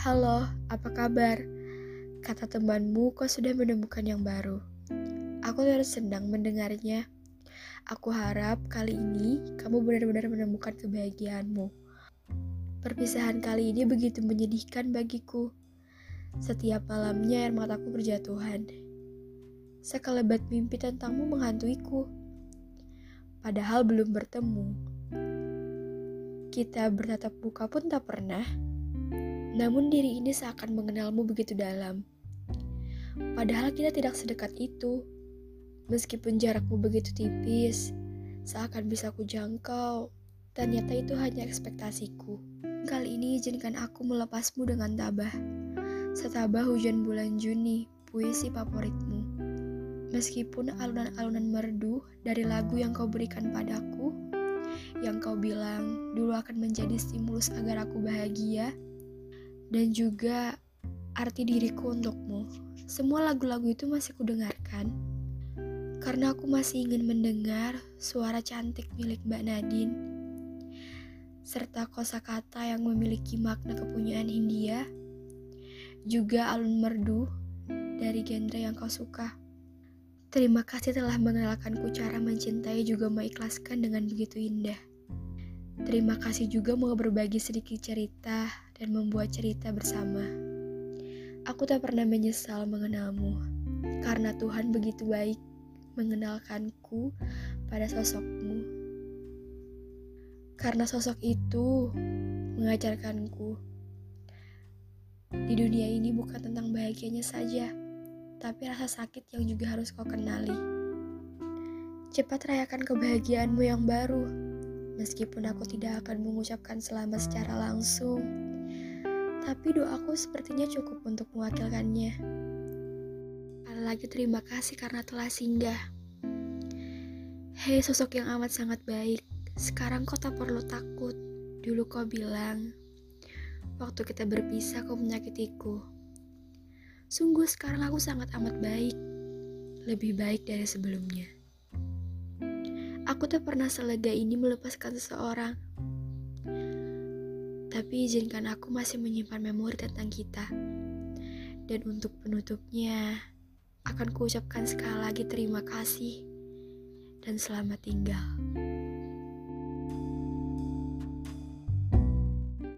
Halo, apa kabar? Kata temanmu, kau sudah menemukan yang baru. Aku terus senang mendengarnya. Aku harap kali ini kamu benar-benar menemukan kebahagiaanmu. Perpisahan kali ini begitu menyedihkan bagiku. Setiap malamnya air mataku berjatuhan. Sekelebat mimpi tentangmu menghantuiku. Padahal belum bertemu. Kita bertatap muka pun tak pernah. Namun diri ini seakan mengenalmu begitu dalam. Padahal kita tidak sedekat itu. Meskipun jarakmu begitu tipis, seakan bisa ku jangkau, ternyata itu hanya ekspektasiku. Kali ini izinkan aku melepasmu dengan tabah. Setabah hujan bulan Juni, puisi favoritmu. Meskipun alunan-alunan merdu dari lagu yang kau berikan padaku, yang kau bilang dulu akan menjadi stimulus agar aku bahagia, dan juga arti diriku untukmu. Semua lagu-lagu itu masih kudengarkan. Karena aku masih ingin mendengar suara cantik milik Mbak Nadine serta kosakata yang memiliki makna kepunyaan Hindia, juga alun merdu dari genre yang kau suka. Terima kasih telah mengenalkanku cara mencintai juga mengikhlaskan dengan begitu indah. Terima kasih juga mau berbagi sedikit cerita dan membuat cerita bersama. Aku tak pernah menyesal mengenalmu, karena Tuhan begitu baik mengenalkanku pada sosokmu. Karena sosok itu mengajarkanku di dunia ini bukan tentang bahagianya saja, tapi rasa sakit yang juga harus kau kenali. Cepat rayakan kebahagiaanmu yang baru, meskipun aku tidak akan mengucapkan selamat secara langsung tapi doaku sepertinya cukup untuk mewakilkannya. Ada lagi terima kasih karena telah singgah. Hei sosok yang amat sangat baik, sekarang kau tak perlu takut. Dulu kau bilang, waktu kita berpisah kau menyakitiku. Sungguh sekarang aku sangat amat baik, lebih baik dari sebelumnya. Aku tak pernah selega ini melepaskan seseorang tapi izinkan aku masih menyimpan memori tentang kita. Dan untuk penutupnya, akan kuucapkan sekali lagi terima kasih dan selamat tinggal.